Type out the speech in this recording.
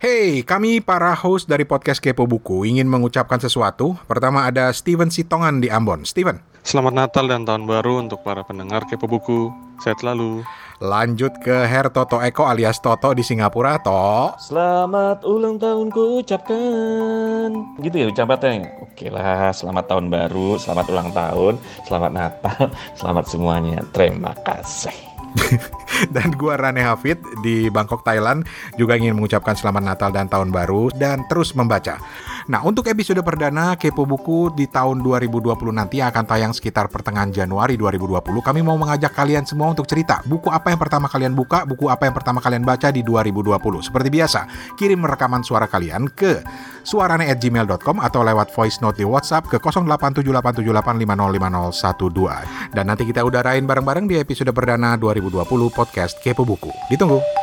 Hey, kami para host dari podcast Kepo Buku ingin mengucapkan sesuatu. Pertama ada Steven Sitongan di Ambon. Steven. Selamat Natal dan Tahun Baru untuk para pendengar Kepo Buku. Sehat selalu. Lanjut ke Her Toto Eko alias Toto di Singapura, To. Selamat ulang tahun ku ucapkan. Gitu ya ucapnya. Oke lah, selamat tahun baru, selamat ulang tahun, selamat Natal, selamat semuanya. Terima kasih. dan gua Rane Hafid di Bangkok, Thailand juga ingin mengucapkan selamat Natal dan Tahun Baru dan terus membaca. Nah, untuk episode perdana Kepo Buku di tahun 2020 nanti akan tayang sekitar pertengahan Januari 2020. Kami mau mengajak kalian semua untuk cerita buku apa yang pertama kalian buka, buku apa yang pertama kalian baca di 2020. Seperti biasa, kirim rekaman suara kalian ke suarane@gmail.com atau lewat voice note di WhatsApp ke 087878505012. Dan nanti kita udarain bareng-bareng di episode perdana 2020 podcast Kepo Buku. Ditunggu.